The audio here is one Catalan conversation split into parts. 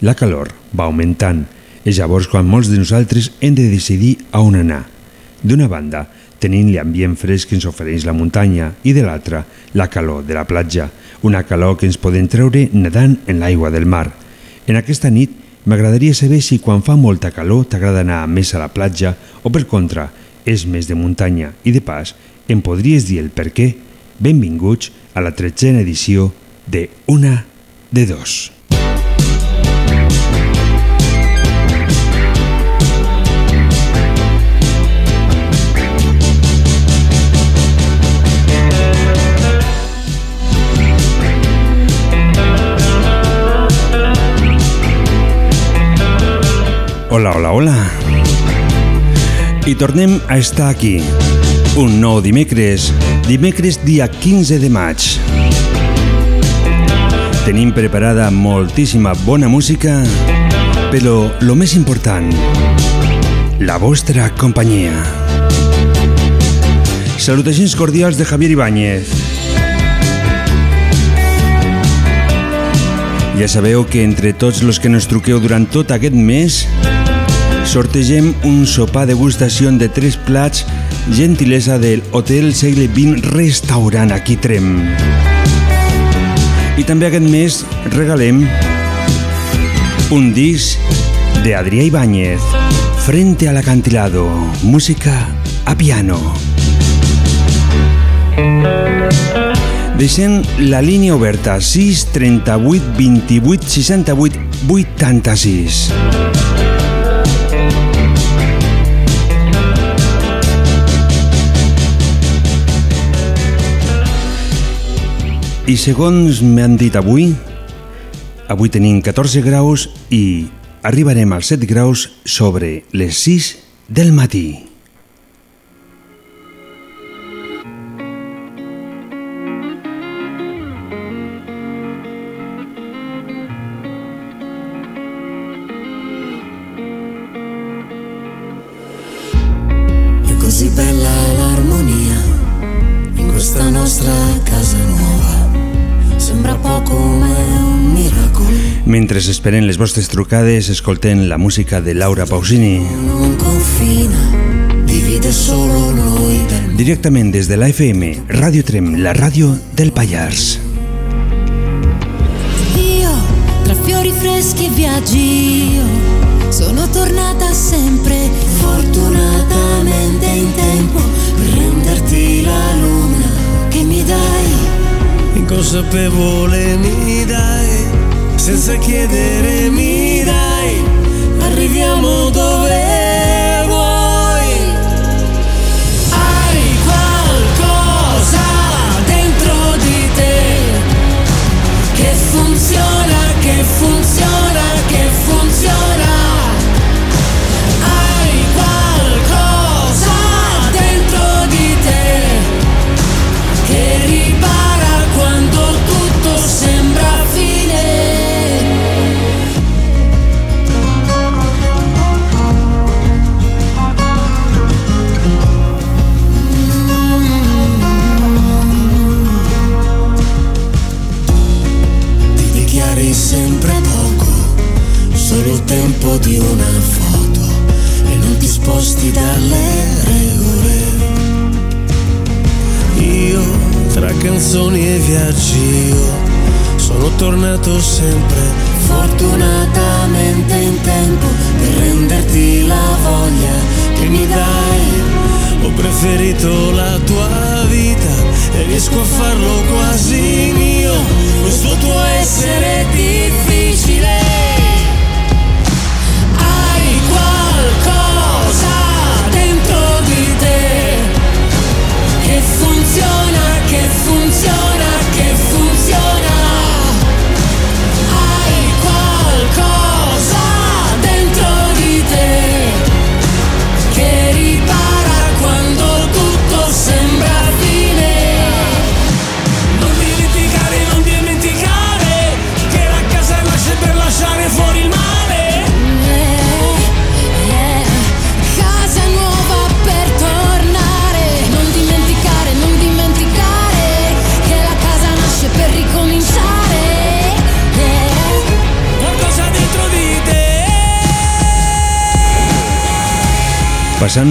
la calor va augmentant. És llavors quan molts de nosaltres hem de decidir a on anar. D'una banda, tenint l'ambient fresc que ens ofereix la muntanya i de l'altra, la calor de la platja, una calor que ens podem treure nedant en l'aigua del mar. En aquesta nit m'agradaria saber si quan fa molta calor t'agrada anar més a la platja o per contra, és més de muntanya i de pas, em podries dir el per què? Benvinguts a la tretzena edició de Una de Dos. Hola, hola, hola. I tornem a estar aquí. Un nou dimecres, dimecres dia 15 de maig. Tenim preparada moltíssima bona música, però lo més important, la vostra companyia. Salutacions cordials de Javier Ibáñez. Ja sabeu que entre tots els que nos truqueu durant tot aquest mes sortegem un sopar degustació de tres plats gentilesa del Hotel Segle XX Restaurant aquí Trem. I també aquest mes regalem un disc de Adrià Ibáñez Frente al acantilado, música a piano. Deixem la línia oberta 6 38 28 68 86. I segons m'han dit avui, avui tenim 14 graus i arribarem als 7 graus sobre les 6 del matí. Mentre esperen les vostres trucades, escolten la música de Laura Pausini. Directament des de la FM, Radio Trem, la ràdio del Pallars. Io, tra fiori freschi e viaggi, io sono tornata sempre Fortunatamente in tempo per renderti la luna che mi dai. Inconsapevole mi dai, senza chiedere mi dai, arriviamo dove vuoi. Hai qualcosa dentro di te che funziona, che funziona.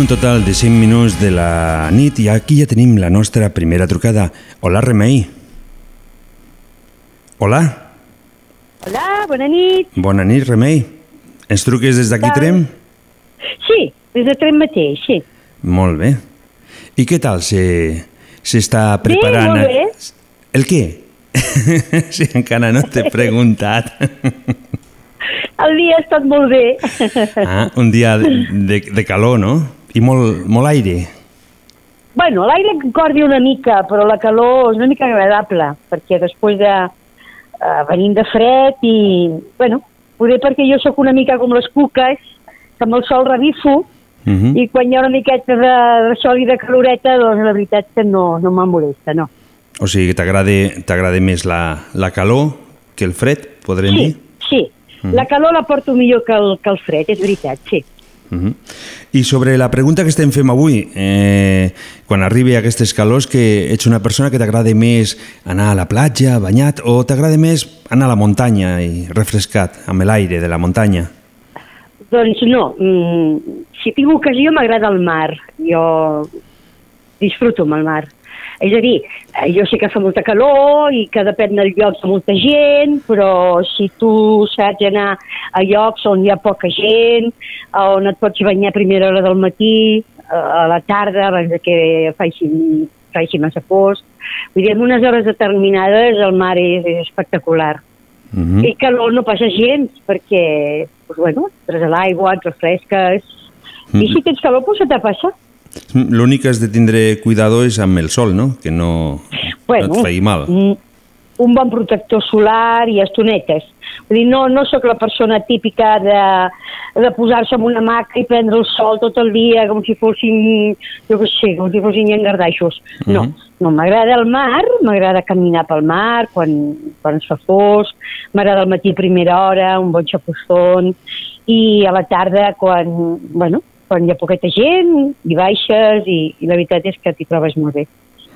Total de 5 minuts de la nit i aquí ja tenim la nostra primera trucada. Hola, Remei. Hola, Hola, bona nit. bona nit, Remei. Ens truques des d'aquí. Trem? Sí, des de Trem mateix, sí. Molt bé. I què tal se- s'està preparant? molt bé. El què? si encara no t'he preguntat. El dia ha estat molt bé. ah, un dia de, de, de calor, no? I molt, molt aire. bueno, l'aire cordi una mica, però la calor és una mica agradable, perquè després de... Uh, venim de fred i, bueno, poder perquè jo sóc una mica com les cuques, que amb el sol revifo, Uh -huh. i quan hi ha una miqueta de, de sol i de caloreta, doncs la veritat que no, no me'n molesta, no. O sigui que t'agrada més la, la calor que el fred, podrem Sí, dir? sí. La calor la porto millor que el, que el fred, és veritat, sí. Uh -huh. I sobre la pregunta que estem fent avui, eh, quan arribi a aquestes calors, que ets una persona que t'agrada més anar a la platja, banyat, o t'agrada més anar a la muntanya i refrescat, amb l'aire de la muntanya? Doncs no, mm, si tinc ocasió m'agrada el mar, jo disfruto amb el mar. És a dir, eh, jo sé que fa molta calor i que depèn del lloc de molta gent, però si tu saps anar a llocs on hi ha poca gent, on et pots banyar a primera hora del matí, a la tarda, abans de que faci, faci massa fosc, vull dir, en unes hores determinades el mar és, és espectacular. Uh -huh. I calor no passa gens, perquè, pues, bueno, entres a l'aigua, et refresques, i si tens calor, pues se te passa. L'únic que has de tindre cuidado és amb el sol, no? Que no, no et faci mal. un bon protector solar i estonetes. Vull dir, no, no sóc la persona típica de, de posar-se en una maca i prendre el sol tot el dia com si fossin, jo què sé, com si fossin llangardaixos. No, Mhm. no, m'agrada el mar, m'agrada caminar pel mar quan, quan es fa fosc, m'agrada al matí a primera hora, un bon xapuzón, i a la tarda quan, bueno, quan hi ha poqueta gent, hi baixes i, i la veritat és que t'hi trobes molt bé.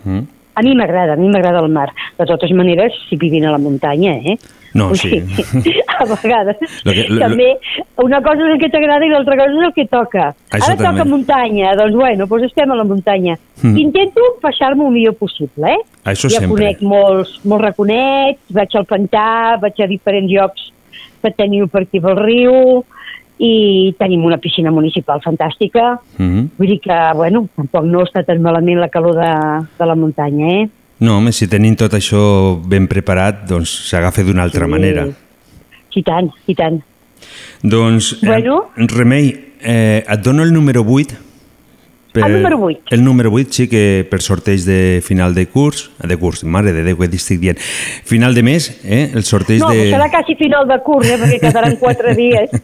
Mm. A mi m'agrada, a mi m'agrada el mar. De totes maneres, si vivint a la muntanya, eh? No, sí. A vegades. Lo que- lo- també, una cosa és el que t'agrada i l'altra cosa és el que toca. Això Ara toca també. muntanya, doncs bueno, doncs estem a la muntanya. Mm. Intento passar-m'ho el millor possible, eh? Això ja sempre. conec molts, molts raconets, vaig al pantà, vaig a diferents llocs que teniu per aquí pel riu, i tenim una piscina municipal fantàstica, Mm. Vull dir que, bueno, tampoc no està tan malament la calor de, de la muntanya, eh? No, home, si tenim tot això ben preparat, doncs s'agafa d'una altra manera. I tant, i tant. Doncs, Bueno. eh, Remei, eh, et dono el número 8. El número 8. El número 8, sí, que per sorteig de final de curs, de curs, mare de Déu, què estic dient, final de mes, eh, el sorteig No, de... serà quasi final de curs, eh, perquè quedaran quatre dies.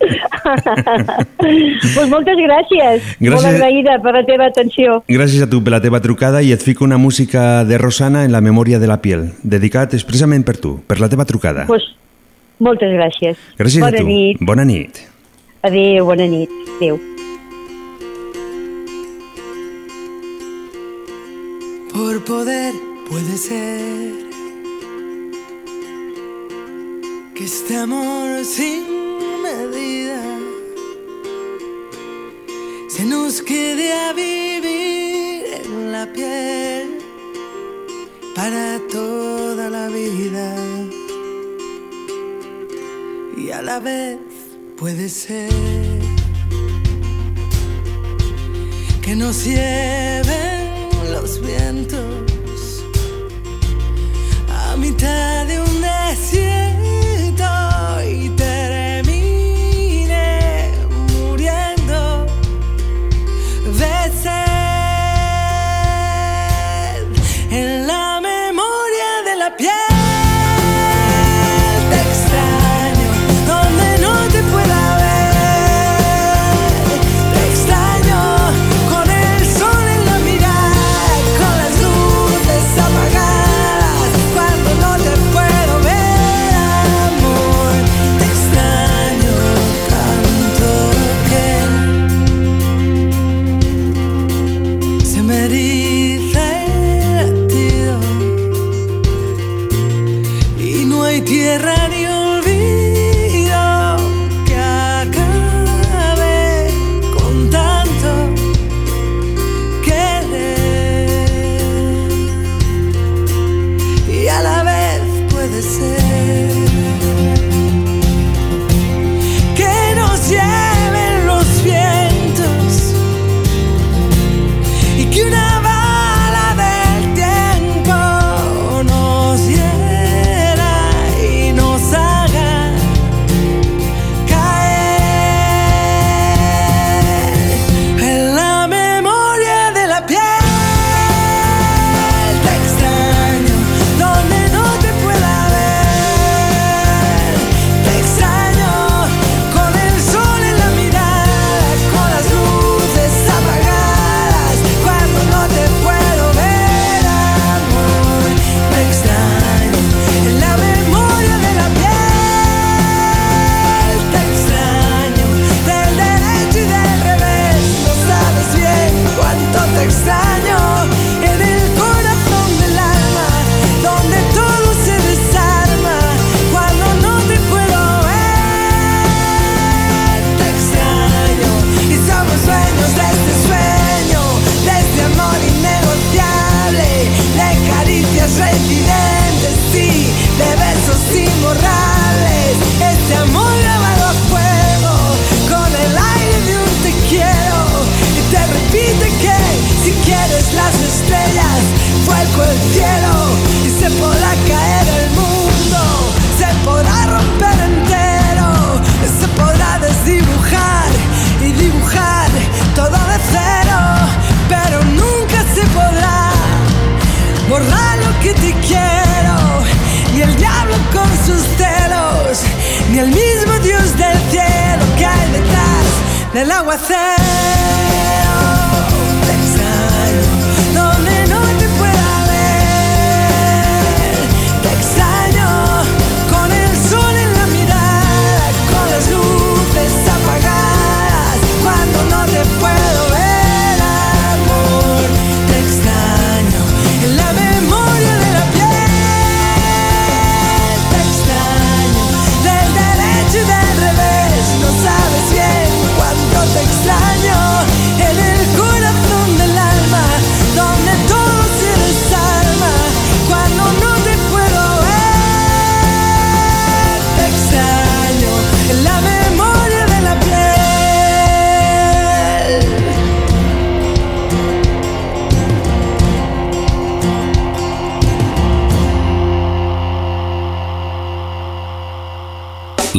pues moltes gràcies. Gràcies. Molt agraïda per la teva atenció. Gràcies a tu per la teva trucada i et fico una música de Rosana en la memòria de la piel, dedicat expressament per tu, per la teva trucada. Pues, moltes gràcies. Gràcies bona a tu. nit. Bona nit. Adéu, bona nit. Adéu. Por poder puede ser que este amor sin medida se nos quede a vivir en la piel para toda la vida. Y a la vez puede ser que nos lleven vientos a mitad de un desierto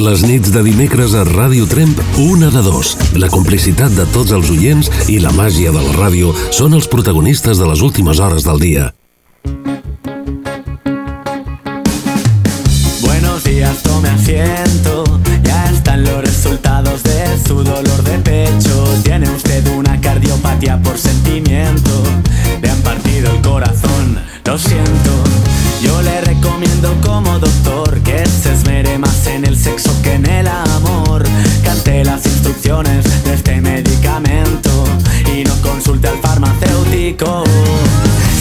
Les nits de dimecres a Ràdio Tremp, una de dos. La complicitat de tots els oients i la màgia de la ràdio són els protagonistes de les últimes hores del dia. Buenos días, tome asiento. Ya están los resultados de su dolor de pecho. Tiene usted una cardiopatía por sentimiento. Le han partido el corazón, lo siento. Yo le recomiendo como doctor que se esmere más en el sexo que en el amor. Cante las instrucciones de este medicamento y no consulte al farmacéutico.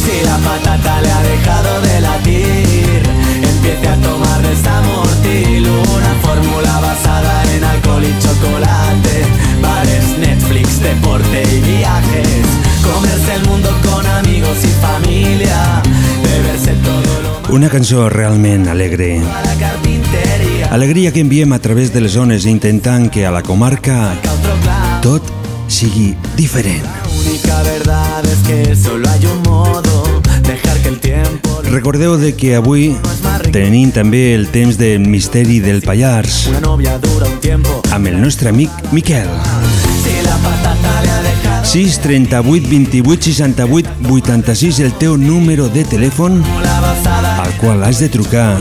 Si la patata le ha dejado de latir, empiece a tomar Desamortil, una fórmula basada en alcohol y chocolate, bares, Netflix, deporte y viajes, comerse el mundo con amigos y familia, Una cançó realment alegre. Alegria que enviem a través de les zones intentant que a la comarca tot sigui diferent. Recordeu de que avui tenim també el temps de misteri del Pallars amb el nostre amic Miquel. Si la patata le ha dejado 6 38 28 68 86 el teu número de telèfon al qual has de trucar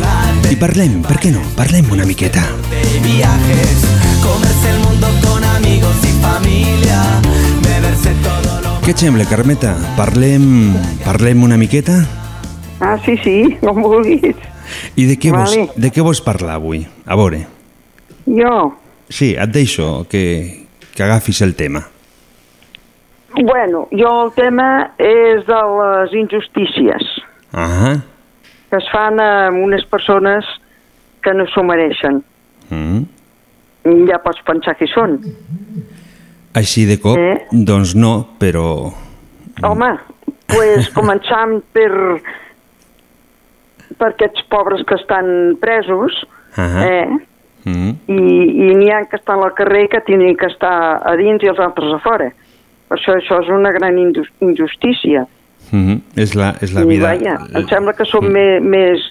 i parlem, per què no? Parlem una miqueta. Què et sembla, Carmeta? Parlem, parlem una miqueta? Ah, sí, sí, com vulguis. I de què, vos, Vale. de què vols parlar avui? A veure. Jo, Sí, et deixo que, que agafis el tema. bueno, jo el tema és de les injustícies Ah, que es fan a unes persones que no s'ho mereixen. mm. Ja pots pensar qui són. Així de cop, Eh? doncs no, però... Home, pues, començant per, per aquests pobres que estan presos, Ah, eh? Mm. i, i n'hi ha que estan al carrer que tenen que estar a dins i els altres a fora. Per això això és una gran injus- injustícia. Mm és, la, és la I vida... vaja, em sembla que som me, més,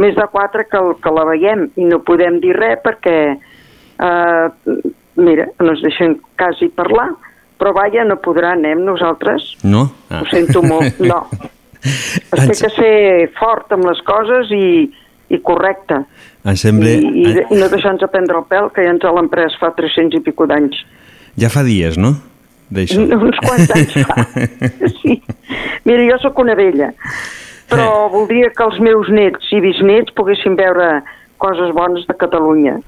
més de quatre que, el- que la veiem i no podem dir res perquè, eh, mira, no ens deixen quasi parlar, però vaja, no podran, eh, amb nosaltres. No? Ah. Ho sento molt, no. Es té que ser fort amb les coses i, i correcte. Em sembla... I, i, I no deixar-nos prendre el pèl, que ja ens l'han pres fa 300 i pico d'anys. Ja fa dies, no? D'això. Uns quants anys fa. Sí. Mira, jo sóc una vella, però voldria que els meus nets i bisnets poguessin veure coses bones de Catalunya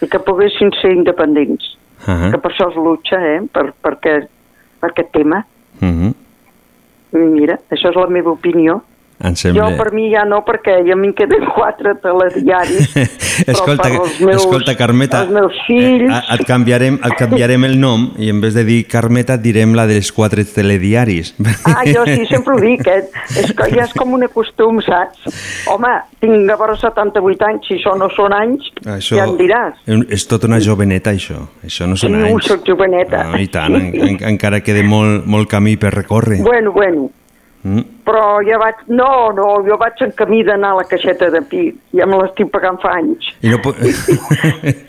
i que poguessin ser independents. Ah, Que per això es lucha, eh?, per, per, aquest, per aquest tema. mm I mira, això és la meva opinió. Em sembla... Jo per mi ja no, perquè ja m'hi queden quatre telediaris. escolta, meus, escolta, Carmeta, Els meus fills... eh, et, canviarem, et canviarem el nom i en vez de dir Carmeta et direm la dels quatre telediaris. Ah, jo sí, sempre ho dic, eh? És que ja és com un costum, saps? Home, tinc veure 78 anys, si això no són anys, Això ja em diràs. és tota una joveneta, això. Això no Sí, són ho anys. soc joveneta. No, I tant, en, en, encara queda molt, molt camí per recórrer. Bueno, bueno, Mm? però ja vaig... No, no, jo vaig en camí d'anar a la caixeta de pi. Ja me l'estic pagant fa anys. I no po...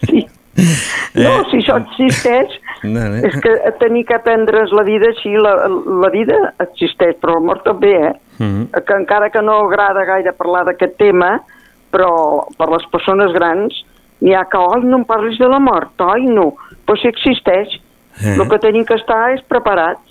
Sí. No, si això existeix, No, no. és que tenir que aprendre's la vida així, la, la vida existeix, però la mort també, eh? Mhm. Que encara que no agrada gaire parlar d'aquest tema, però per les persones grans N'hi ha que, oi, no em parlis de la mort, oi, no. Però si existeix. Eh. El que tenim que estar és preparats.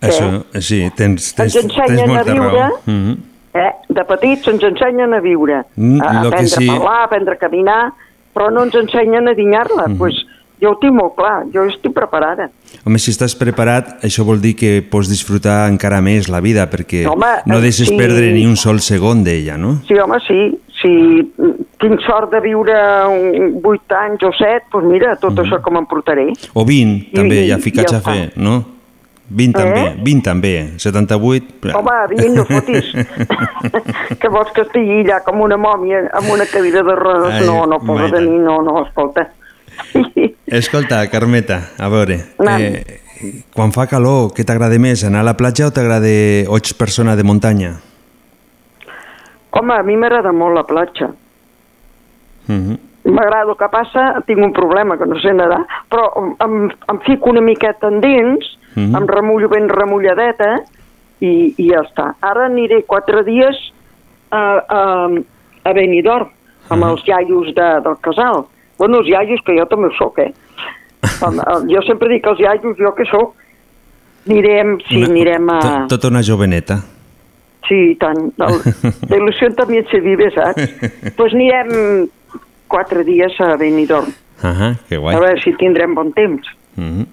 Això, sí, tens, tens, Ens ensenyen tens a molta viure. raó. Mm Eh? De petits ens ensenyen a viure, Mm, a aprendre sí- a parlar, a aprendre a caminar, però no ens ensenyen a dinyar-la. Mhm. pues, jo ho tinc molt clar, jo estic preparada. Home, si estàs preparat, això vol dir que pots disfrutar encara més la vida, perquè Home, no eh, deixes sí. perdre ni un sol segon d'ella, no? Sí, home, sí. Si tinc sort de viure un 8 anys o 7, doncs mira, tot Mhm. això que m'emportaré. O 20, I- també, i- ja ficats a fer, no? 20 Eh? també, 20 també, 78... Home, 20, no fotis. que vols que estigui allà com una mòmia amb una cadira de rodes? Ai, no, no, de mi, no, no, escolta. Escolta, Carmeta, a veure, eh, quan fa calor, què t'agrada més, anar a la platja o t'agrada o ets persona de muntanya? Home, a mi m'agrada molt la platja. Mhm. M'agrada el que passa, tinc un problema que no sé nedar, però em, em, em fico una miqueta endins, Mhm. em remullo ben remulladeta i, i ja està. Ara aniré quatre dies a, a, a Benidorm, amb els iaios de, del casal. Bueno, els iaios, que jo també ho soc, eh? Jo sempre dic els iaios, jo que sóc. Anirem, sí, Una- anirem a... to- Tota una joveneta. Sí, i tant. El, la il·lusió també se vive, saps? Doncs pues anirem quatre dies a Benidorm. Ahà, que guai. A veure si tindrem bon temps. Mhm.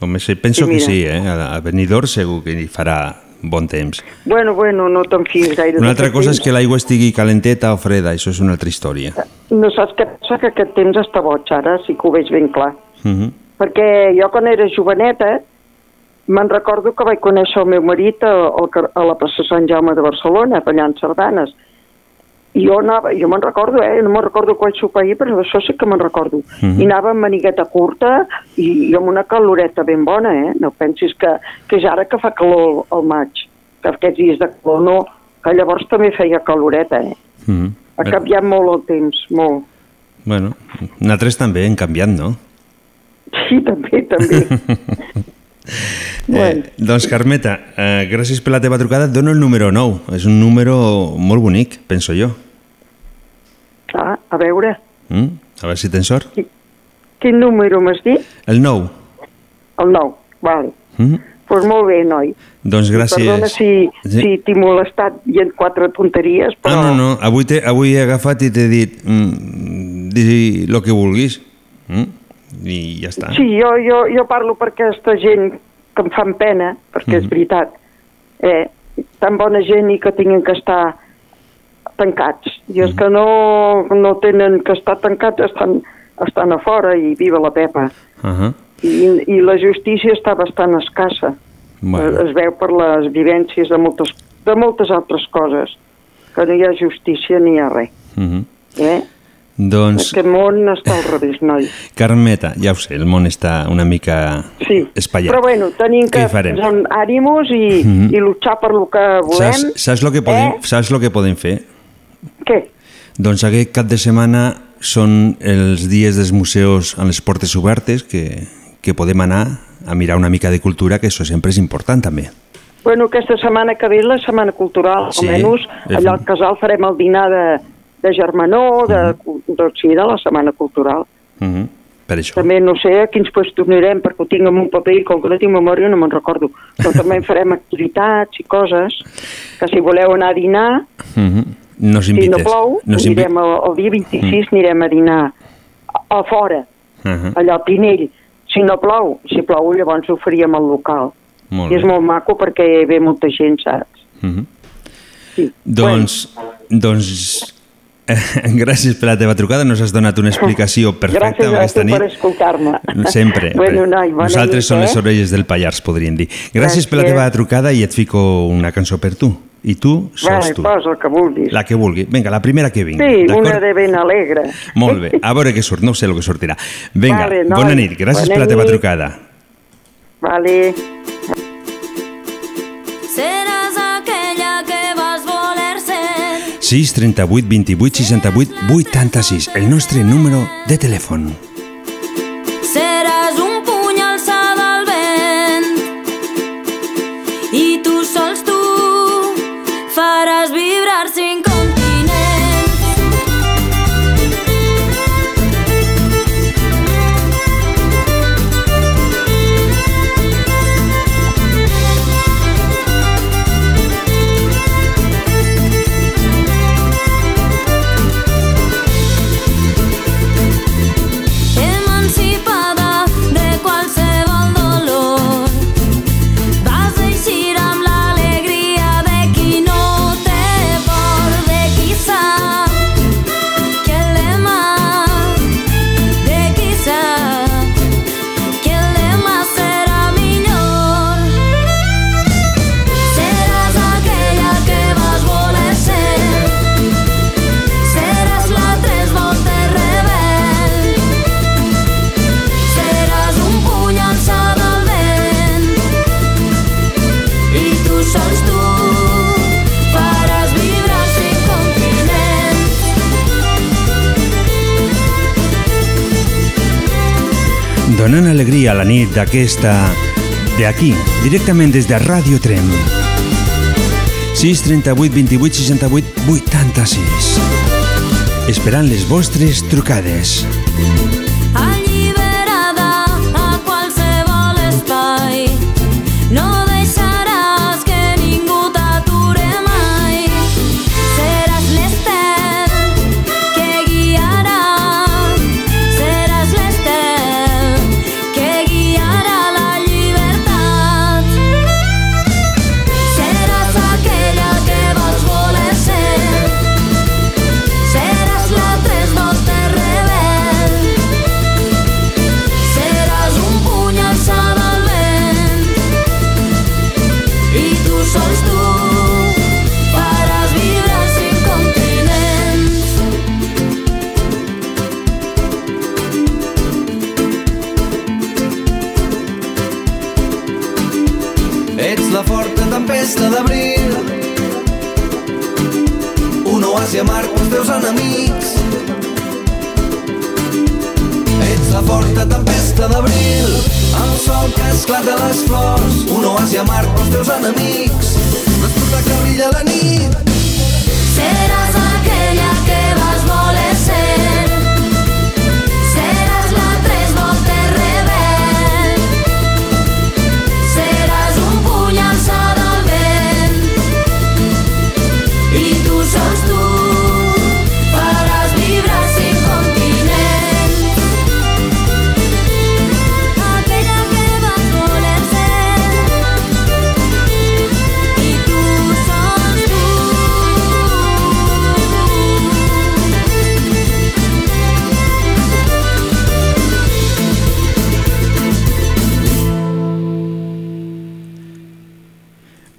Home, sí, penso Sí, que sí, eh? A Benidorm segur que hi farà bon temps. Bueno, bueno, no te'n fies gaire. Una altra cosa és temps. que l'aigua estigui calenteta o freda, això és una altra història. No saps què passa? Que aquest temps està boig, ara sí que ho veig ben clar. Mhm. Perquè jo quan era joveneta me'n recordo que vaig conèixer el meu marit a, a la plaça Sant Jaume de Barcelona, allà en Sardanes. I jo anava, jo me'n recordo, eh? No me'n recordo quan sopar ahir, però d'això sí que me'n recordo. Mhm. I anava amb manigueta curta i, i amb una caloreta ben bona, eh? No pensis que, que és ara que fa calor al maig, que aquests dies de calor no, que llavors també feia caloreta, eh? Mhm. Ha canviat molt el temps, molt. Bueno, nosaltres també hem canviat, no? Sí, també, també. Bueno. Eh, doncs, Carmeta, eh, gràcies per la teva trucada. Et dono el número 9. És un número molt bonic, penso jo. Ah, a veure, Mm? A veure si tens sort. quin número m'has dit? El 9. El 9, vale. Mm? Doncs pues molt bé, noi. Doncs gràcies. Perdona si, si t'he molestat i en quatre tonteries, Ah, però... no, no, avui, te, avui he agafat i t'he dit mm, di el que vulguis mm? i ja està. Sí, jo, jo, jo parlo per aquesta gent que em fan pena, perquè Mhm. és veritat. Eh, tan bona gent i que tinguin que estar tancats. I els que no, no tenen que estar tancats estan, estan a fora i viva la Pepa. Uh -huh. I, I la justícia està bastant escassa. Bueno. Es veu per les vivències de moltes, de moltes altres coses, que no hi ha justícia ni hi ha res. Uh -huh. Eh? Doncs, Aquest món està al revés, noi. Carmeta, ja ho sé, el món està una mica Sí, espatllat. però bueno, tenim que posar ànimos i, Mhm. i luchar per lo que volem. Saps, saps, lo que podem, Eh? saps lo que podem fer? Què? Doncs aquest cap de setmana són els dies dels museus amb les portes obertes que, que podem anar a mirar una mica de cultura, que això sempre és important també. Bueno, aquesta setmana que ve la Setmana Cultural, Sí, almenys allà al casal farem el dinar de, de germanor, de, de, sí, de la Setmana Cultural. Uh -huh. Per això. També no sé a quins puestos anirem, perquè ho tinc en un paper i com que no tinc memòria no me'n recordo. Però també farem activitats i coses, que si voleu anar a dinar, Uh -huh. Nos si no plou, invi- anirem el, el dia 26 anirem a dinar a, a fora, Uh -huh. allà al Pinell. Si no plou, si plou llavors ho faríem al local. Molt I és bé. molt maco perquè ve molta gent, saps? Uh -huh. Sí. Doncs, doncs eh, gràcies per la teva trucada, nos has donat una explicació perfecta Gràcies aquesta nit. per escoltar-me. Sempre. bueno, noi, Nosaltres nit, som eh? les orelles del Pallars, podríem dir. Gràcies, per la Gràcies. teva trucada i et fico una cançó per tu. I tu, sols Vale, tu. posa el que vulguis. La que vulgui. Vinga, la primera que vingui. Sí, una de ben alegre. Molt bé. A veure què surt, no sé el que sortirà. Vinga, Vale, noi. bona nit. Gràcies Bona per la teva nit. trucada. Vale. Seràs aquella que vas voler ser. 6 38 28 68 86, el nostre número de telèfon. sin d'aquesta... d'aquí, directament des de Radio Trem. 6 38 28 68 86 Esperant les vostres trucades. festa d'abril. Un oasi amarg pels teus enemics. Ets la forta tempesta d'abril, el sol que esclata les flors. Un oasi amarg pels teus enemics. L'espurna que brilla la nit. Serà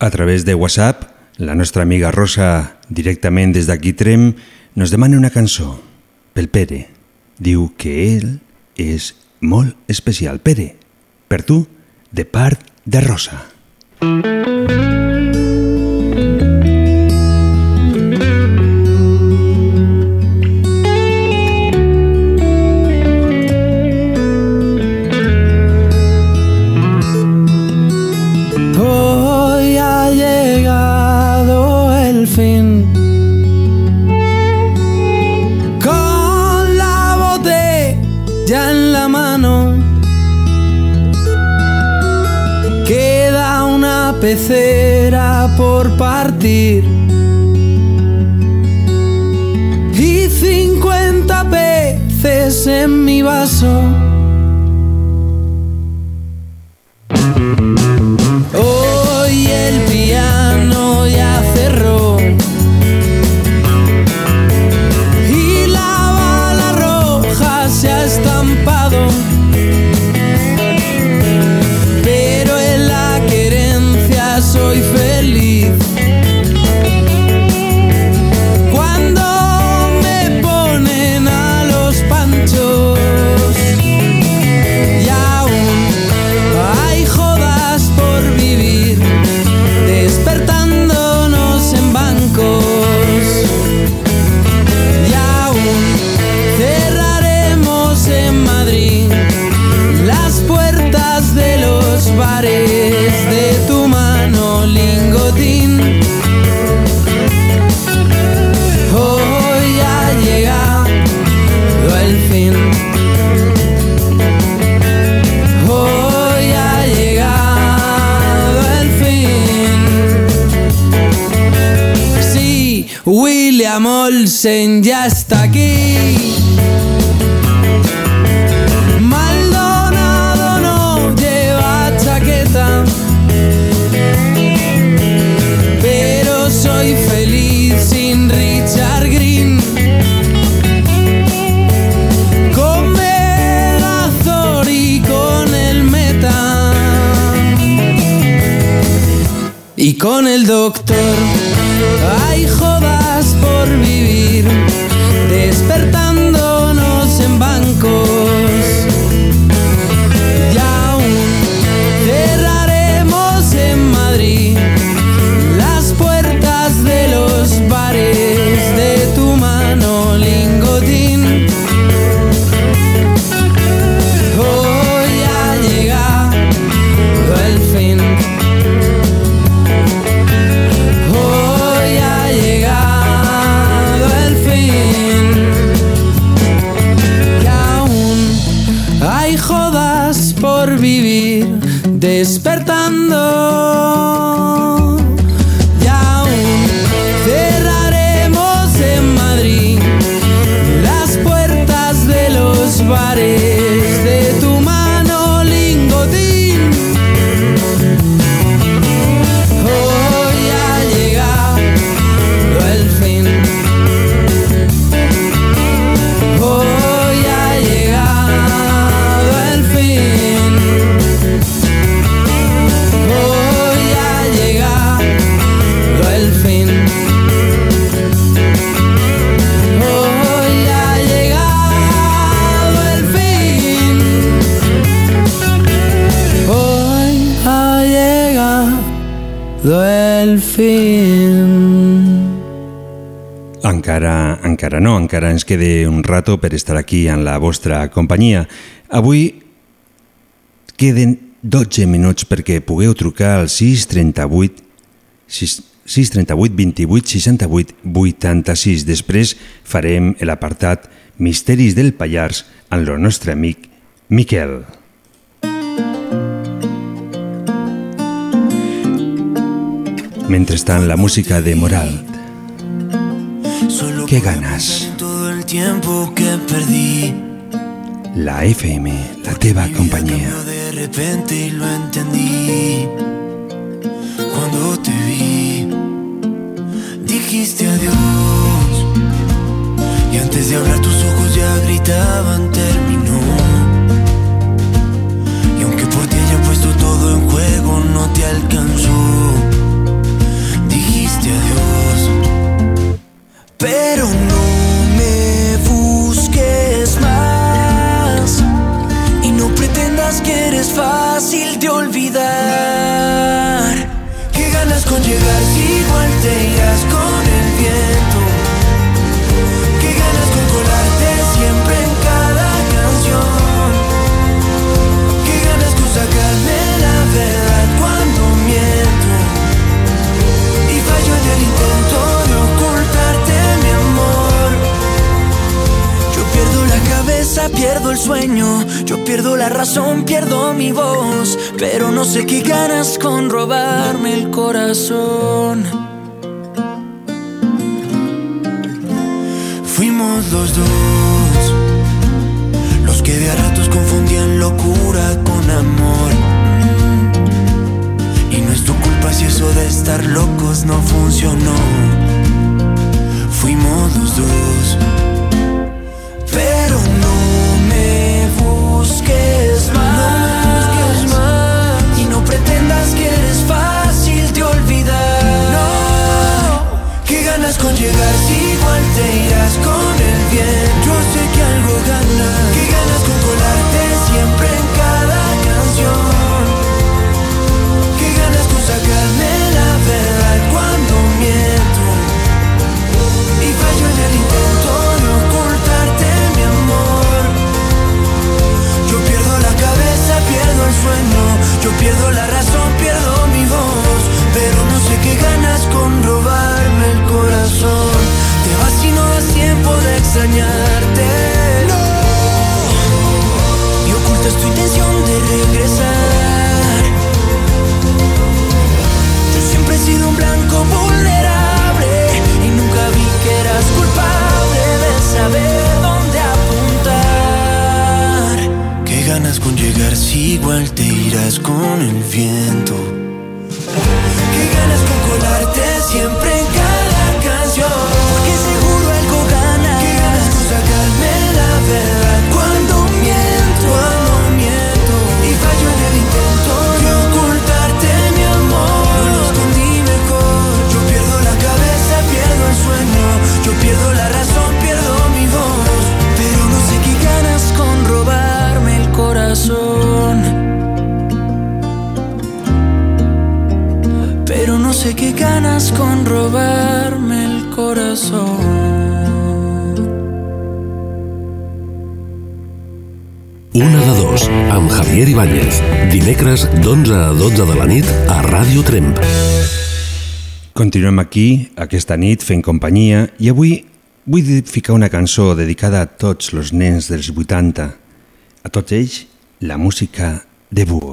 a través de WhatsApp, la nostra amiga Rosa, directament des d'aquí Trem, nos demana una cançó pel Pere. Diu que ell és molt especial. Pere, per tu, de part de Rosa. Mm -hmm. pecera por partir y 50 peces en mi vaso. Encara ens quede un rato per estar aquí en la vostra companyia. Avui queden 12 minuts perquè pugueu trucar al 638 6, 638 28 68 86. Després farem l'apartat Misteris del Pallars amb el nostre amic Miquel. Mentrestant, la música de Moral. ¿Qué ganas? Todo el tiempo que perdí. La FM, la teva companyia. De repente lo entendí. Cuando te vi, dijiste adiós. Y antes de hablar tus ojos ya gritaban terminó. Y aunque por ti haya puesto todo en juego, no te alcanzó. Dijiste adiós. Pero que eres fácil de olvidar. ¿Qué ganas con llegar igual te irás con el viento? Pierdo el sueño. Yo pierdo la razón, pierdo mi voz. Pero no sé qué ganas con robarme el corazón. Fuimos los dos, los que de a ratos confundían locura con amor. Y no es tu culpa si eso de estar locos no funcionó. Fuimos los dos. Con llegar si igual te irás con el bien? Dimecres d'11 a 12 de la nit a Ràdio Tremp. Continuem aquí, aquesta nit, fent companyia, i avui vull ficar una cançó dedicada a tots els nens dels 80, a tots ells la música de búhos.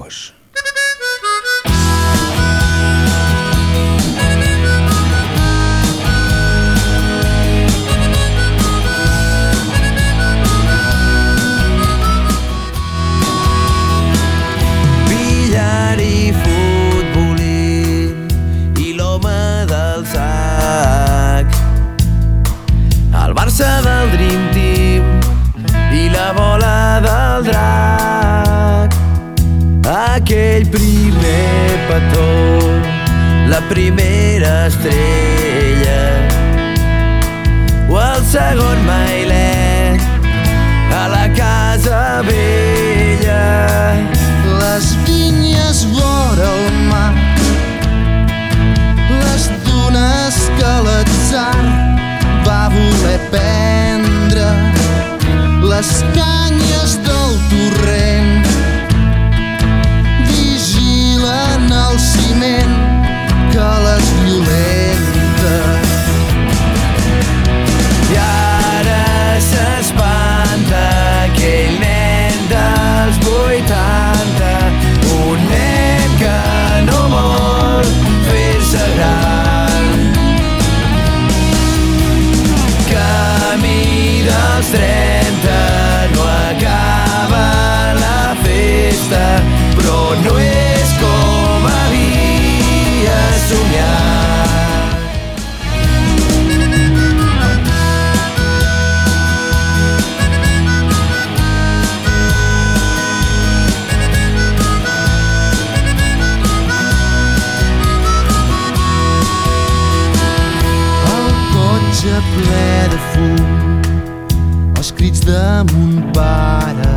Mon pare.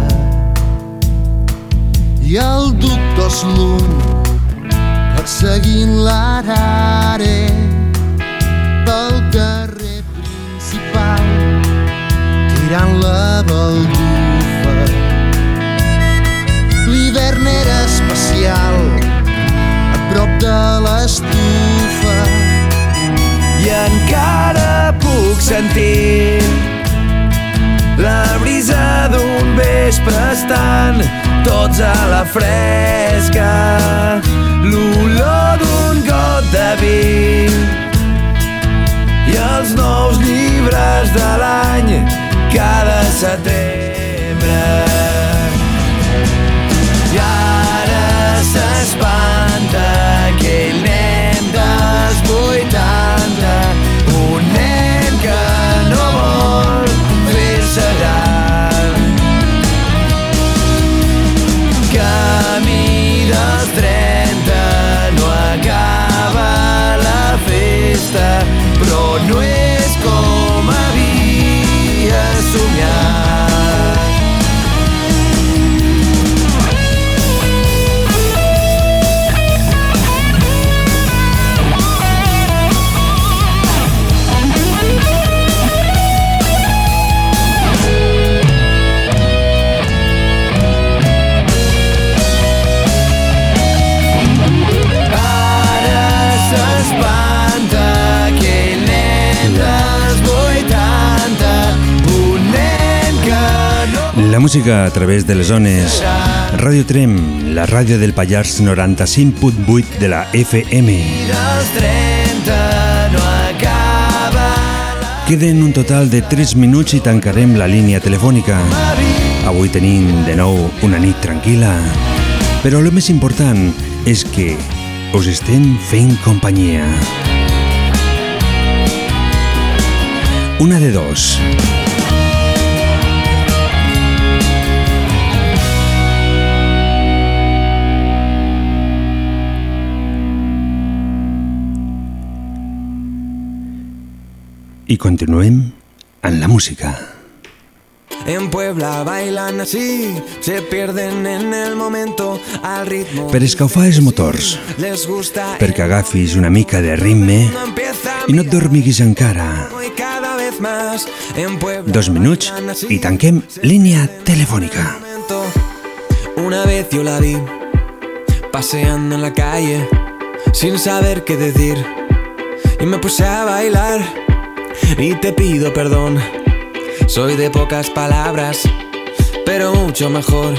I el doctor Slum perseguint l'arare pel carrer principal tirant la baldufa. L'hivern era especial a prop de l'estufa. I encara puc sentir la brisa d'un vespre estant tots a la fresca. L'olor d'un got de vi. I els nous llibres de l'any cada setembre. I ara s'espanta La música a través de les zones Radio Trem, la ràdio del Pallars 95.8 de la FM. dels 30 no acaba Queden un total de 3 minuts i tancarem la línia telefònica. Avui tenim de nou una nit tranquil·la. Però el més important és que us estem fent companyia. Una de dos. I continuem en la música. En Puebla bailan así, se pierden en el momento al ritmo. Per escalfar els motors, Les gusta perquè agafis una mica de ritme i no et dormiguis encara. Dos minuts i tanquem línia telefònica. Una vez yo la vi paseando en la calle sin saber qué decir y me puse a bailar y te pido perdón. Soy de pocas palabras, pero mucho mejor.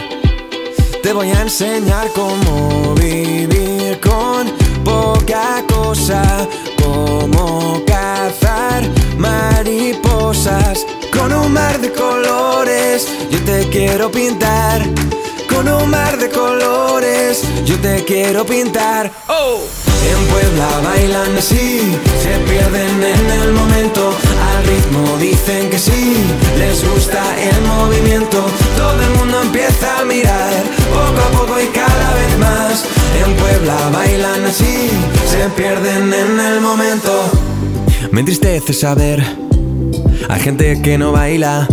te voy a enseñar cómo vivir con poca cosa, cómo cazar mariposas con un mar de colores. Yo te quiero pintar con un mar de colores. Yo te quiero pintar. Oh. En Puebla bailan así, se pierden en el momento. Al ritmo dicen que sí, les gusta el movimiento. Todo el mundo empieza a mirar, poco a poco y cada vez más. En Puebla bailan así, se pierden en el momento. Me entristece saber, hay gente que no baila,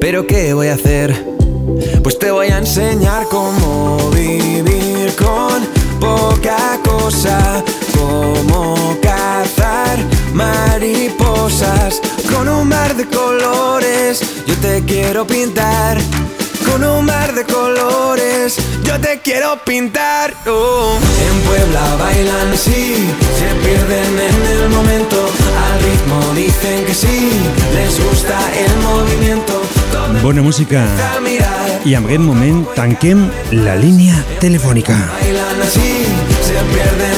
pero ¿qué voy a hacer? Pues te voy a enseñar cómo vivir con poca cosa, cómo cazar mariposas con un mar de colores. Yo te quiero pintar con un mar de colores. Yo te quiero pintar. oh. En Puebla bailan así, se pierden en el momento. Al ritmo dicen que sí, les gusta el movimiento. Bona música. I en aquest moment tanquem la línia telefònica. Bailan así, se pierden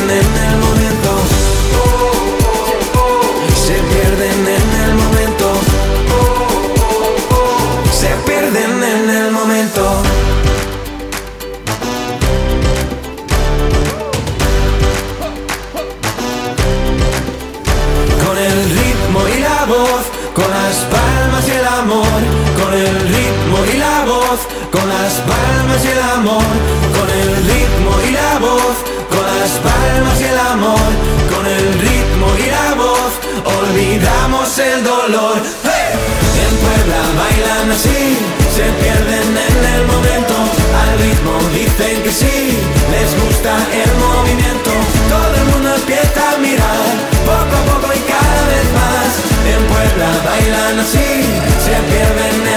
gusta el movimiento, todo el mundo empieza a mirar, poco a poco y cada vez más, en Puebla bailan así, se pierden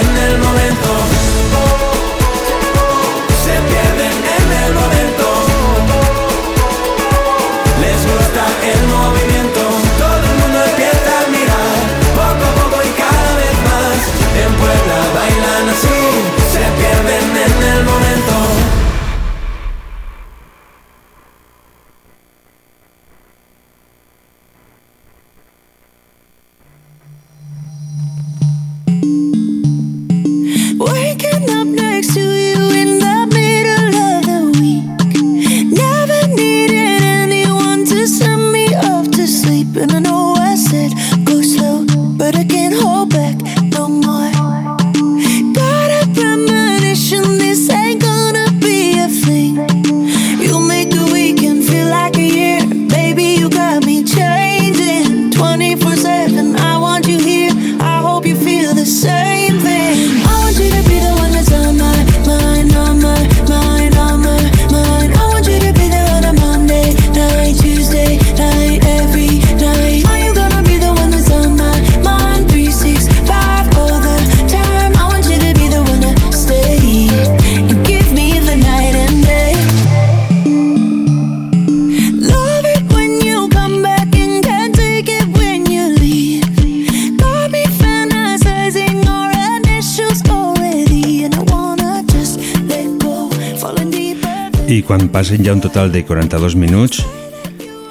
passen ja un total de 42 minuts,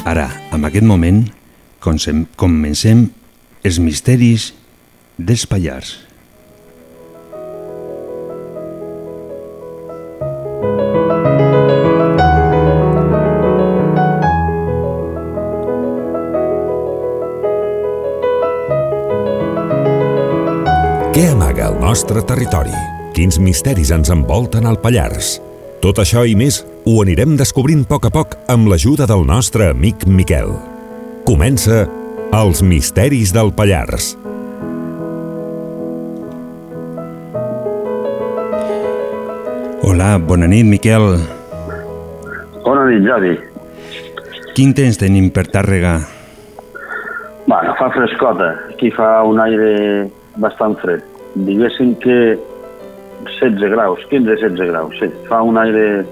ara, en aquest moment, comencem els misteris dels Pallars. Què amaga el nostre territori? Quins misteris ens envolten al Pallars? Tot això i més ho anirem descobrint a poc a poc amb l'ajuda del nostre amic Miquel. Comença Els misteris del Pallars. Hola, bona nit, Miquel. Bona nit, Jordi. Quin temps tenim per Tàrrega? Bueno, fa frescota. Aquí fa un aire bastant fred. Diguéssim que 16 graus, 15-16 graus, sí. Fa un aire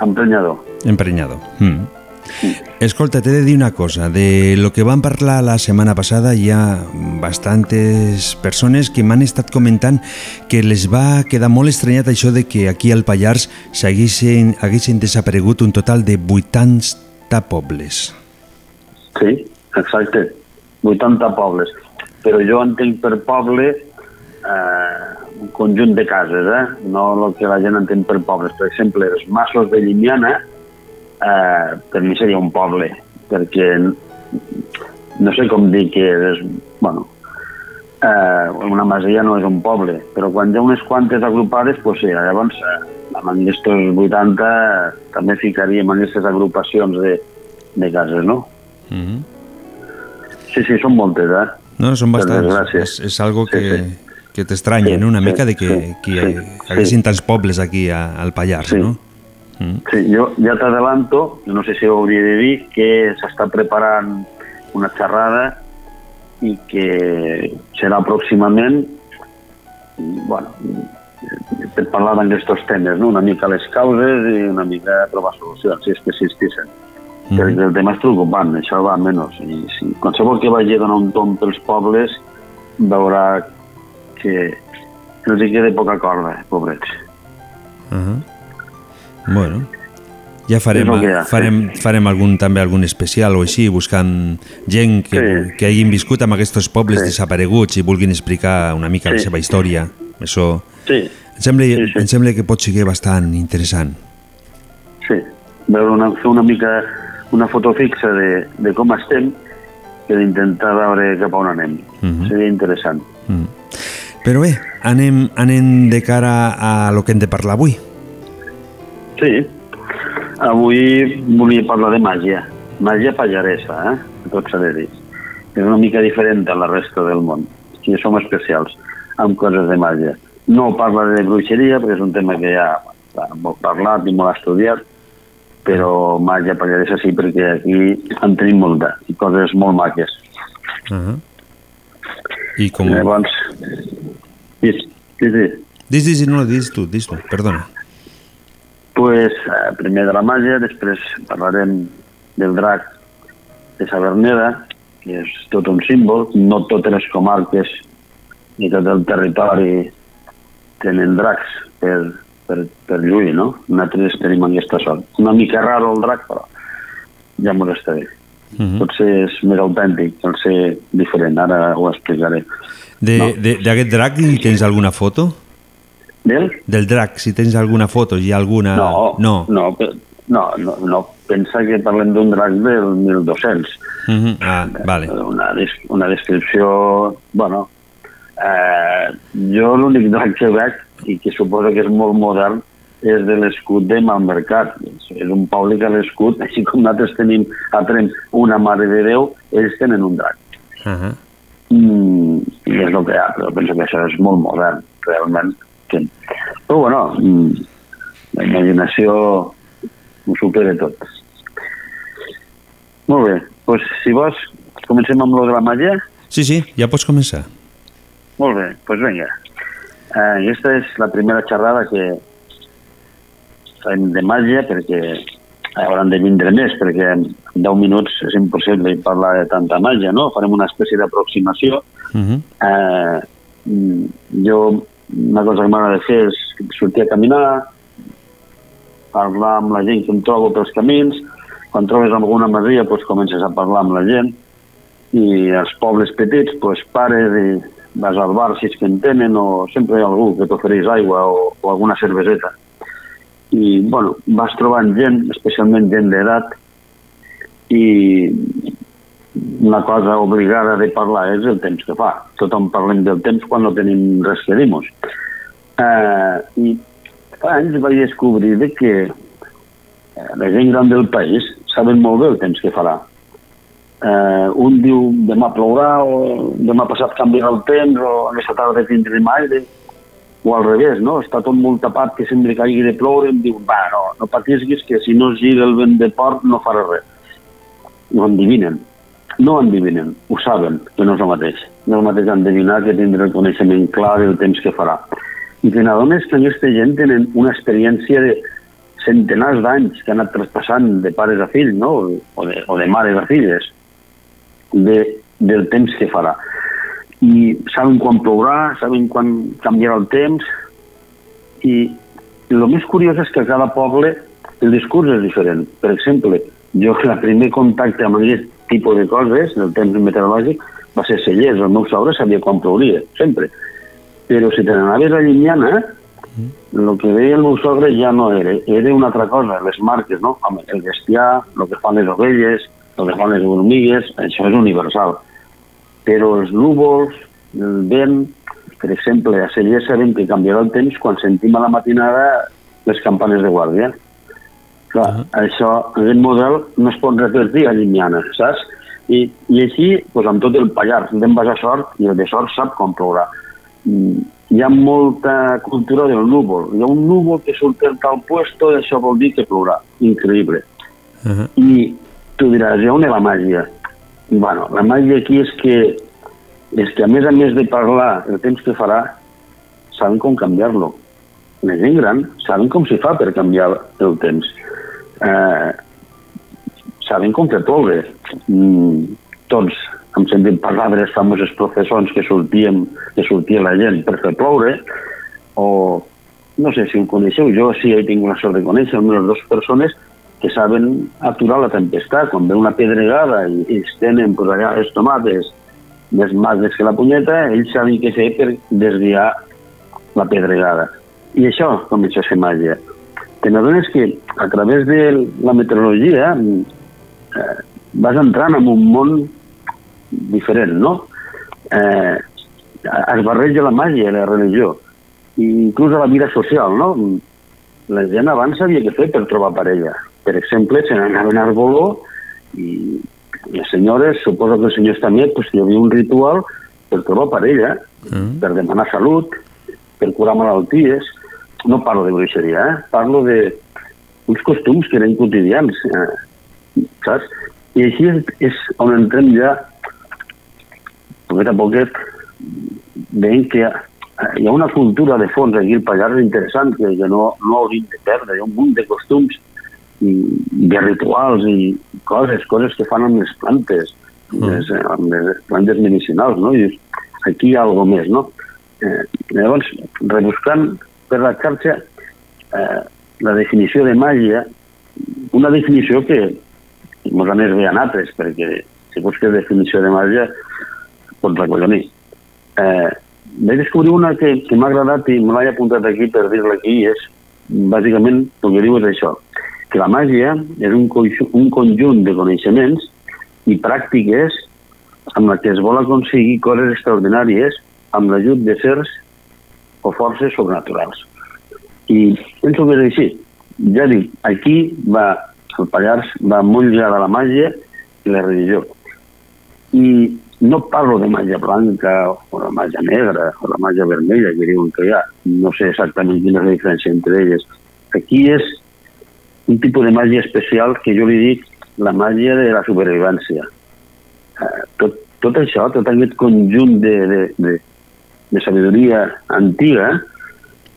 emprenyador. Emprenyado. Mm. Escolta, t'he de dir una cosa. De lo que vam parlar la setmana passada hi ha bastantes persones que m'han estat comentant que les va quedar molt estranyat això de que aquí al Pallars s'haguessin haguessin desaparegut un total de 80 pobles. Sí, exacte. 80 pobles. Però jo entenc per poble eh, un conjunt de cases, eh? no el que la gent entén per pobles. Per exemple, els Massos de Llimiana, eh, per mi seria un poble, perquè no sé com dir que és, bueno, eh, una masia no és un poble, però quan hi ha unes quantes agrupades, doncs sí, llavors eh, amb aquests 80 també ficaríem en aquestes agrupacions de, de cases, no? Mm -hmm. Sí, sí, són moltes, eh? No, són bastants. És, és algo Sí, que, sí. Que t'estranya, Sí? Una sí, mica de que, sí, que sí, haguessin sí. tants pobles aquí a, al Pallars, Sí. no? Sí, jo ja t'adelanto, no sé si ho hauria de dir, que s'està preparant una xerrada i que serà pròximament, bueno, per parlar d'aquests temes, no? una mica les causes i una mica trobar solucions, si és que existissin. Mm. Perquè el tema és preocupant, això va menys. I si qualsevol que vagi a donar un tom pels pobles veurà que els hi queda poca corda, pobrets. Uh -huh. Bueno, ja farem, sí. farem, farem algun, també algun especial o així, buscant gent que, Sí. que hagin viscut amb aquests pobles Sí. desapareguts i vulguin explicar una mica la Sí. seva història. Això Sí, em sembla, Sí, sí. em sembla que pot ser bastant interessant. Sí, veure una, fer una mica una foto fixa de, de com estem i d'intentar veure cap a on anem. Mhm. Seria interessant. Mm. Però bé, anem, anem de cara a lo que hem de parlar avui. Sí, avui volia parlar de màgia. Màgia pallaresa, eh? Tot s'ha de dir. És una mica diferent a la resta del món. Aquí som especials amb coses de màgia. No parla de bruixeria, perquè és un tema que ja està molt parlat i molt estudiat, però màgia pallaresa sí, perquè aquí en tenim molta, i coses molt maques. Uh -huh. I com... Llavors, sí, sí, sí. Dis, dis, no, dis tu, dis tu, perdona. Pues, eh, primer de la màgia, després parlarem del drac de Saverneda, que és tot un símbol. No totes les comarques ni tot el territori tenen dracs per, per, per lluir, no? Nosaltres tenim aquesta sort. Una mica raro el drac, però ja m'ho està bé. Uh -huh. Potser és més autèntic, el ser diferent, ara ho explicaré. De- No. de- D'aquest drac hi tens alguna foto? Del? Del drac, si tens alguna foto, hi ha alguna... No, no. no, no, no, no. pensa que parlem d'un drac del 1200. Uh -huh. Ah, vale. Una, des- una descripció, bueno, eh, jo l'únic drac que veig, i que suposo que és molt modern, és de l'escut de Malmercat. És, un poble que l'escut, així com nosaltres tenim a Trem una Mare de Déu, ells tenen un drac. Uh -huh. Mm, I és el que hi ha, però penso que això és molt modern, realment. Que... Però bueno, mm, la imaginació ho supera tot. Molt bé, doncs si vols, comencem amb lo de la màgia? Sí, sí, ja pots començar. Molt bé, doncs vinga. Eh, aquesta és la primera xerrada que fem de màgia perquè hauran de vindre més, perquè en 10 minuts és impossible parlar de tanta màgia, no? Farem una espècie d'aproximació. Uh -huh. Eh, mm, jo, una cosa que m'agrada fer és sortir a caminar, parlar amb la gent que em trobo pels camins, quan trobes alguna masia doncs comences a parlar amb la gent, i als pobles petits doncs pares i vas al bar si és que en tenen o sempre hi ha algú que t'ofereix aigua o, o alguna cerveseta. I, bueno, vas trobant gent, especialment gent d'edat, i una cosa obligada de parlar és el temps que fa. Tothom parlem del temps quan no tenim res que dir-nos. Eh, I anys vaig descobrir de que eh, la gent gran del país saben molt bé el temps que farà. Eh, un diu demà plourà o demà passat canviarà el temps o aquesta tarda tindrem aire o al revés, no? Està tot molt tapat que sembla que hagi de ploure, em diu, va, no, no patisquis que si no es gira el vent de port no farà res. Ho endivinen. No endivinen, ho saben, que no és el mateix. No és el mateix endevinar que tindre el coneixement clar del temps que farà. I que n'adones que aquesta gent tenen una experiència de centenars d'anys que han anat traspassant de pares a fills, no? o, de, o de mares a filles, de, del temps que farà. I saben quan plourà, saben quan canviarà el temps, i el més curiós és que a cada poble el discurs és diferent. Per exemple, jo el primer contacte amb aquest tipus de coses, del temps meteorològic, va ser Cellers. El meu sogre sabia quan plouria, sempre. Però si te n'anaves a Llimiana, el que veia el meu sogre ja no era, era una altra cosa, les marques, no? El bestiar, el que fan les ovelles, el que fan les hormigues, això és universal. Però els núvols, el vent, per exemple, a Cellers sabem que canviarà el temps quan sentim a la matinada les campanes de guàrdia. Clar, uh -huh. això, aquest model no es pot repetir a Llimiana, saps? I, i així, pues, amb tot el Pallars, anem a sort i el de sort sap com plourà. Mm, hi ha molta cultura del núvol. Hi ha un núvol que surt en tal puesto i això vol dir que plourà. Increïble. Uh -huh. I tu diràs, i on és la màgia? Bueno, la màgia aquí és que, és que a més a més de parlar el temps que farà, saben com canviar-lo. La gent gran saben com s'hi fa per canviar el temps. Eh, saben com fer ploure. Mm, tots hem sentit parlar de les famoses professors que sortíem, que sortia la gent per fer ploure, o no sé si em coneixeu, jo sí he tingut la sort de conèixer almenys dues persones que saben aturar la tempestat. Quan ve una pedregada i, i es tenen pues, allà les tomates més magres que la punyeta, ells saben què fer per desviar la pedregada. I això comença a ser màgia. Te n'adones que a través de la meteorologia eh, vas entrant en un món diferent, no? Eh, es barreja la màgia la religió, i inclús a la vida social, no? La gent abans sabia què fer per trobar parella. Per exemple, se n'anaven a Arboló i les senyores, suposo que els senyors també, pues, hi havia un ritual per trobar parella, mm. per demanar salut, per curar malalties. No parlo de bruixeria, eh? parlo de uns costums que eren quotidians. Eh? saps? I així és, és on entrem ja, poquet a poquet, veient que hi ha una cultura de fons aquí al Pallars interessant que, que no, no hauríem de perdre. Hi ha un munt de costums i de rituals i coses, coses que fan amb les plantes, mm. les, amb les plantes medicinals, no? I aquí hi ha alguna més, no? Eh, llavors, rebuscant per la xarxa eh, la definició de màgia, una definició que ens anés bé en altres, perquè si busques definició de màgia pots recollonir. Eh, vaig descobrir una que, que m'ha agradat i me l'he apuntat aquí per dir-la aquí, és bàsicament el que diu és això, que la màgia és un, un conjunt de coneixements i pràctiques amb la que es vol aconseguir coses extraordinàries amb l'ajut de sers o forces sobrenaturals. I penso que és així. Ja dic, aquí va, el Pallars va molt lligada la màgia i la religió. I no parlo de màgia blanca o la màgia negra o la màgia vermella que diuen que hi ha. No sé exactament quina és la diferència entre elles. Aquí és un tipus de màgia especial que jo li dic la màgia de la supervivència. Eh, tot, tot això, tot aquest conjunt de, de, de, de sabidoria antiga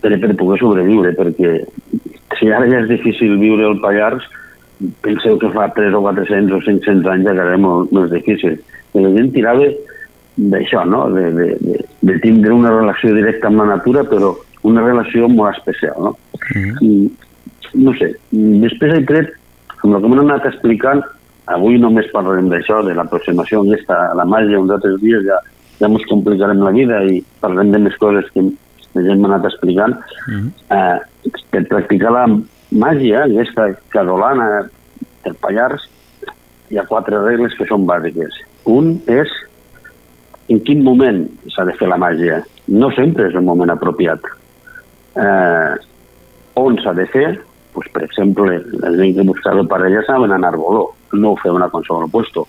per, per poder sobreviure, perquè si ara ja és difícil viure al Pallars, penseu que fa 3 o 400 o 500 anys encara era molt més difícil. I la gent tirava d'això, no? De, de, de, de tindre una relació directa amb la natura, però una relació molt especial, no? Mm -hmm. I, no sé, després he tret, com el que m'han anat explicant, avui només parlarem d'això, de l'aproximació aquesta a la màgia, uns altres dies ja, ja ens complicarem la vida i parlarem de més coses que la gent m'ha anat explicant. Mm -hmm. eh, per practicar la màgia, aquesta cadolana del Pallars, hi ha quatre regles que són bàsiques. Un és en quin moment s'ha de fer la màgia. No sempre és el moment apropiat. Eh, on s'ha de fer? Pues, per exemple, la gent que buscava parella saben anar Arboló, no ho feu a qualsevol puesto.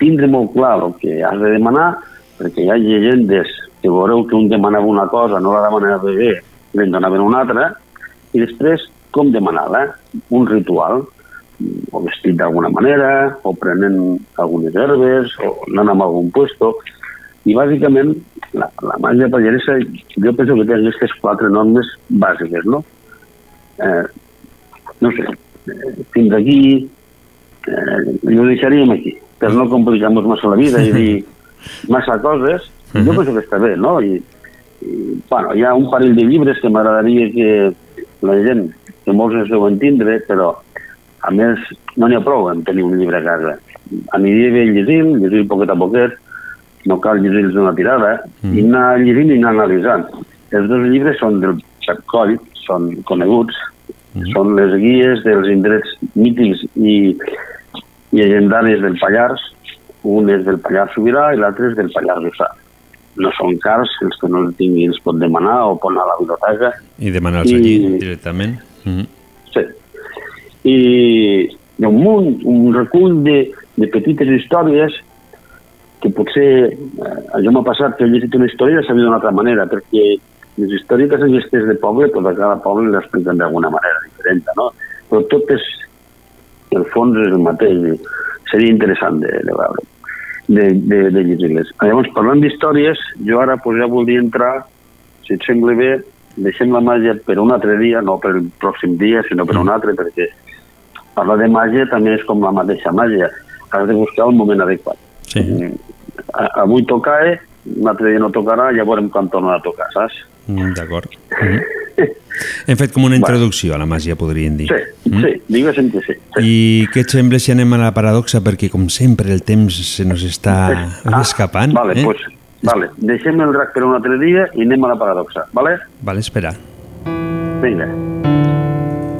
Tindre molt clar el que has de demanar, perquè hi ha llegendes que veureu que un demanava una cosa, no la demanava bé, li donaven una altra, i després com demanar-la? Un ritual, o vestit d'alguna manera, o prenent algunes herbes, o anant a algun puesto. I bàsicament la, la màgia pallaresa jo penso que té aquestes quatre normes bàsiques, no? Eh, no sé, fins aquí eh, ho deixaríem aquí, per no complicar-nos massa la vida i dir massa coses, jo penso que està bé, no? I, i bueno, hi ha un parell de llibres que m'agradaria que la gent, que molts es deuen tindre, però a més no n'hi ha prou en tenir un llibre a casa. Aniria bé llegint, llegir poquet a poquet, no cal llegir-los d'una tirada, mm. i anar llegint i anar analitzant. Els dos llibres són del Pep Coll, són coneguts, mm. són les guies dels indrets mítics i, i llegendaris del Pallars, un és del Pallars Sobirà i l'altre és del Pallars Jussà. No són cars, els que no els tingui els pot demanar o pot anar a la biblioteca. I demanar-los allí directament. Mm. Sí. I hi ha un munt, un recull de, de petites històries que potser eh, jo m'ha passat que he llegit una història i la sabia d'una altra manera, perquè les històriques aquestes de poble, tot a cada poble l'expliquen d'alguna manera diferent, no? Però tot és, el fons és el mateix, seria interessant de, de veure, de, de, de llegir-les. Llavors, parlant d'històries, jo ara pues, ja voldria entrar, si et sembla bé, deixem la màgia per un altre dia, no per el pròxim dia, sinó per un altre, perquè parlar de màgia també és com la mateixa màgia, has de buscar el moment adequat. Sí. A- Avui toca, eh? un altre dia no tocarà, ja veurem quan torna a tocar, saps? Mm, D'acord. Mm. Hem fet com una introducció a la màgia, podríem dir. Sí, sí, diguéssim que sí. I què et sembla si anem a la paradoxa? Perquè, com sempre, el temps se nos està escapant. Vale, eh? pues, vale. deixem el drac per un altre dia i anem a la paradoxa, vale? Vale, espera. Vinga.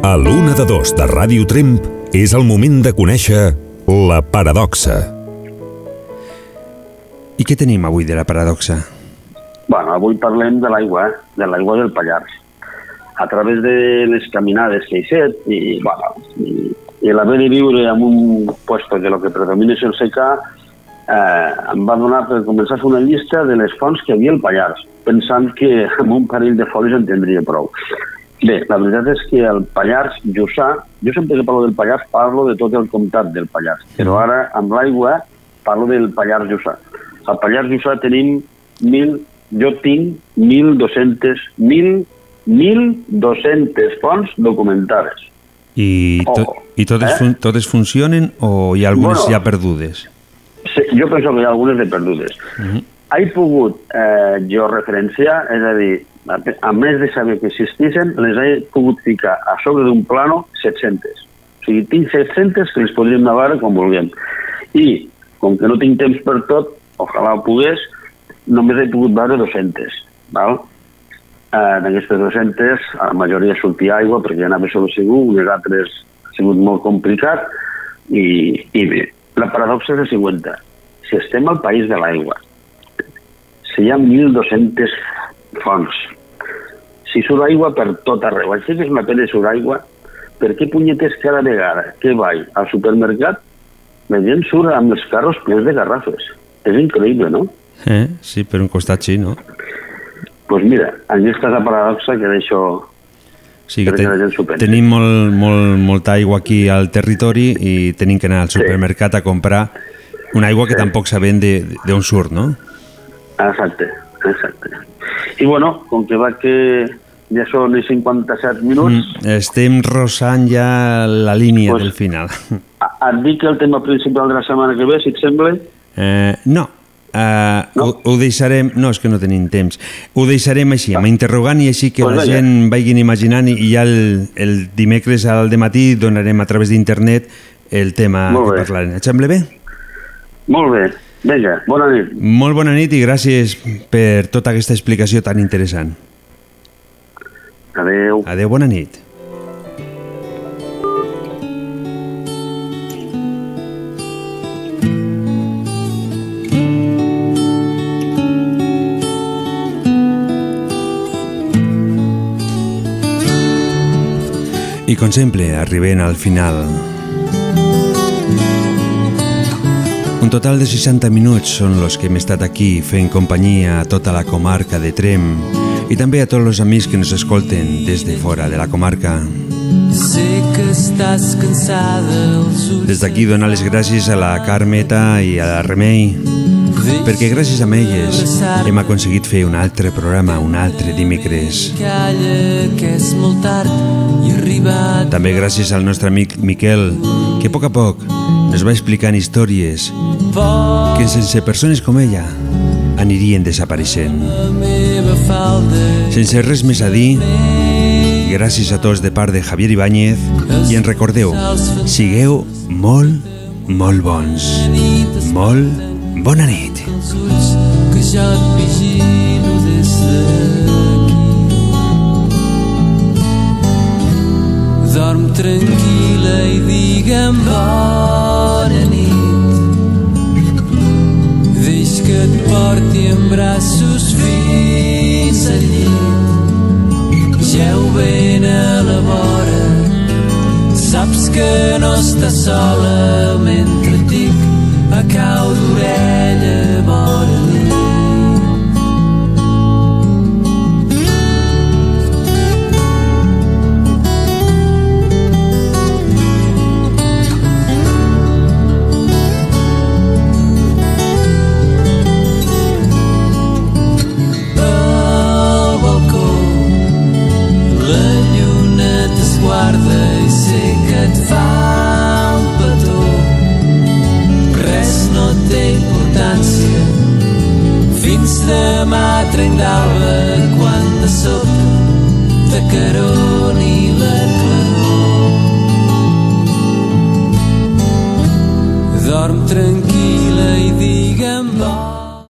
A l'una de dos de Ràdio Tremp és el moment de conèixer la paradoxa. I què tenim avui de la paradoxa? Bueno, avui parlem de l'aigua, eh? de l'aigua del Pallars. A través de les caminades que he fet i, bueno, i, i l'haver de viure en un puesto que el que predomina és el secà, eh, em va donar per començar a fer una llista de les fonts que hi havia al Pallars, pensant que amb un parell de folis en tindria prou. Bé, la veritat és que el Pallars Jussà, jo sempre que parlo del Pallars parlo de tot el comtat del Pallars, però ara amb l'aigua parlo del Pallars Jussà. Al Pallars Jussà tenim mil, jo tinc 1.200, 1.000, 1.200 fonts documentades. I, to Ojo, i totes, eh? fun totes funcionen o hi ha algunes Bueno. ja perdudes? Sí, jo penso que hi ha algunes de perdudes. Uh -huh. He pogut eh, jo referenciar, és a dir, a, a més de saber que existissin, les he pogut ficar a sobre d'un plano 700. O sigui, tinc 700 que les podríem veure com vulguem. I, com que no tinc temps per tot, ojalà ho pogués, només he pogut veure 200. Val? Eh, D'aquestes 200, a la majoria sortia aigua perquè anava solo segur, les altres ha sigut molt complicat i, i bé, la paradoxa és la següent. Si estem al país de l'aigua, si hi ha 1.200 fonts, si surt aigua per tot arreu, així que és una pena surt aigua, per què punyetes cada vegada que vaig al supermercat la gent surt amb els carros plens de garrafes? És increïble, no? Eh? Sí, per un costat sí, no? Doncs pues mira, aquesta és la paradoxa que deixo Sí, que ten pensi. tenim molt, molt, molta aigua aquí al territori i tenim que anar al supermercat a comprar una aigua que tampoc sabem de- d'on surt, no? Exacte, exacte. I bueno, com que va que ja són els 57 minuts, Mm, estem rosant ja la línia Pues- del final. et dic el tema principal de la setmana que ve, si et sembla. Eh, no, Uh, no? Ho, ho deixarem... No, és que no tenim temps. Ho deixarem així, amb interrogant i així que Pues la gent vagin imaginant i ja el, el dimecres al matí donarem a través d'internet el tema Molt que bé. parlarem. Et sembla bé? Molt bé. Vinga, bona nit. Molt bona nit i gràcies per tota aquesta explicació tan interessant. Adeu. Adeu, bona nit. I com sempre, arribem al final. Un total de 60 minuts són els que hem estat aquí fent companyia a tota la comarca de Trem i també a tots els amics que ens escolten des de fora de la comarca. Sé que estàs cansada, els ulls Des d'aquí donar les gràcies a la Carmeta i a la Remei perquè gràcies a elles hem aconseguit fer un altre programa, un altre dimecres. També gràcies al nostre amic Miquel, que a poc a poc ens va explicant històries que sense persones com ella anirien desapareixent. Sense res més a dir, gràcies a tots de part de Javier Ibáñez i en recordeu, sigueu molt, molt bons. Molt bona nit. Que jo et vigilo des d'aquí. Dorm tranquil·la i digue'm bona nit. Deix que et porti en braços fins al llit. Geu ben a la vora, saps que no estàs sola mentre dic a cau d'orella fins demà trenc d'alba quan de sobte t'acaroni la claror dorm tranquil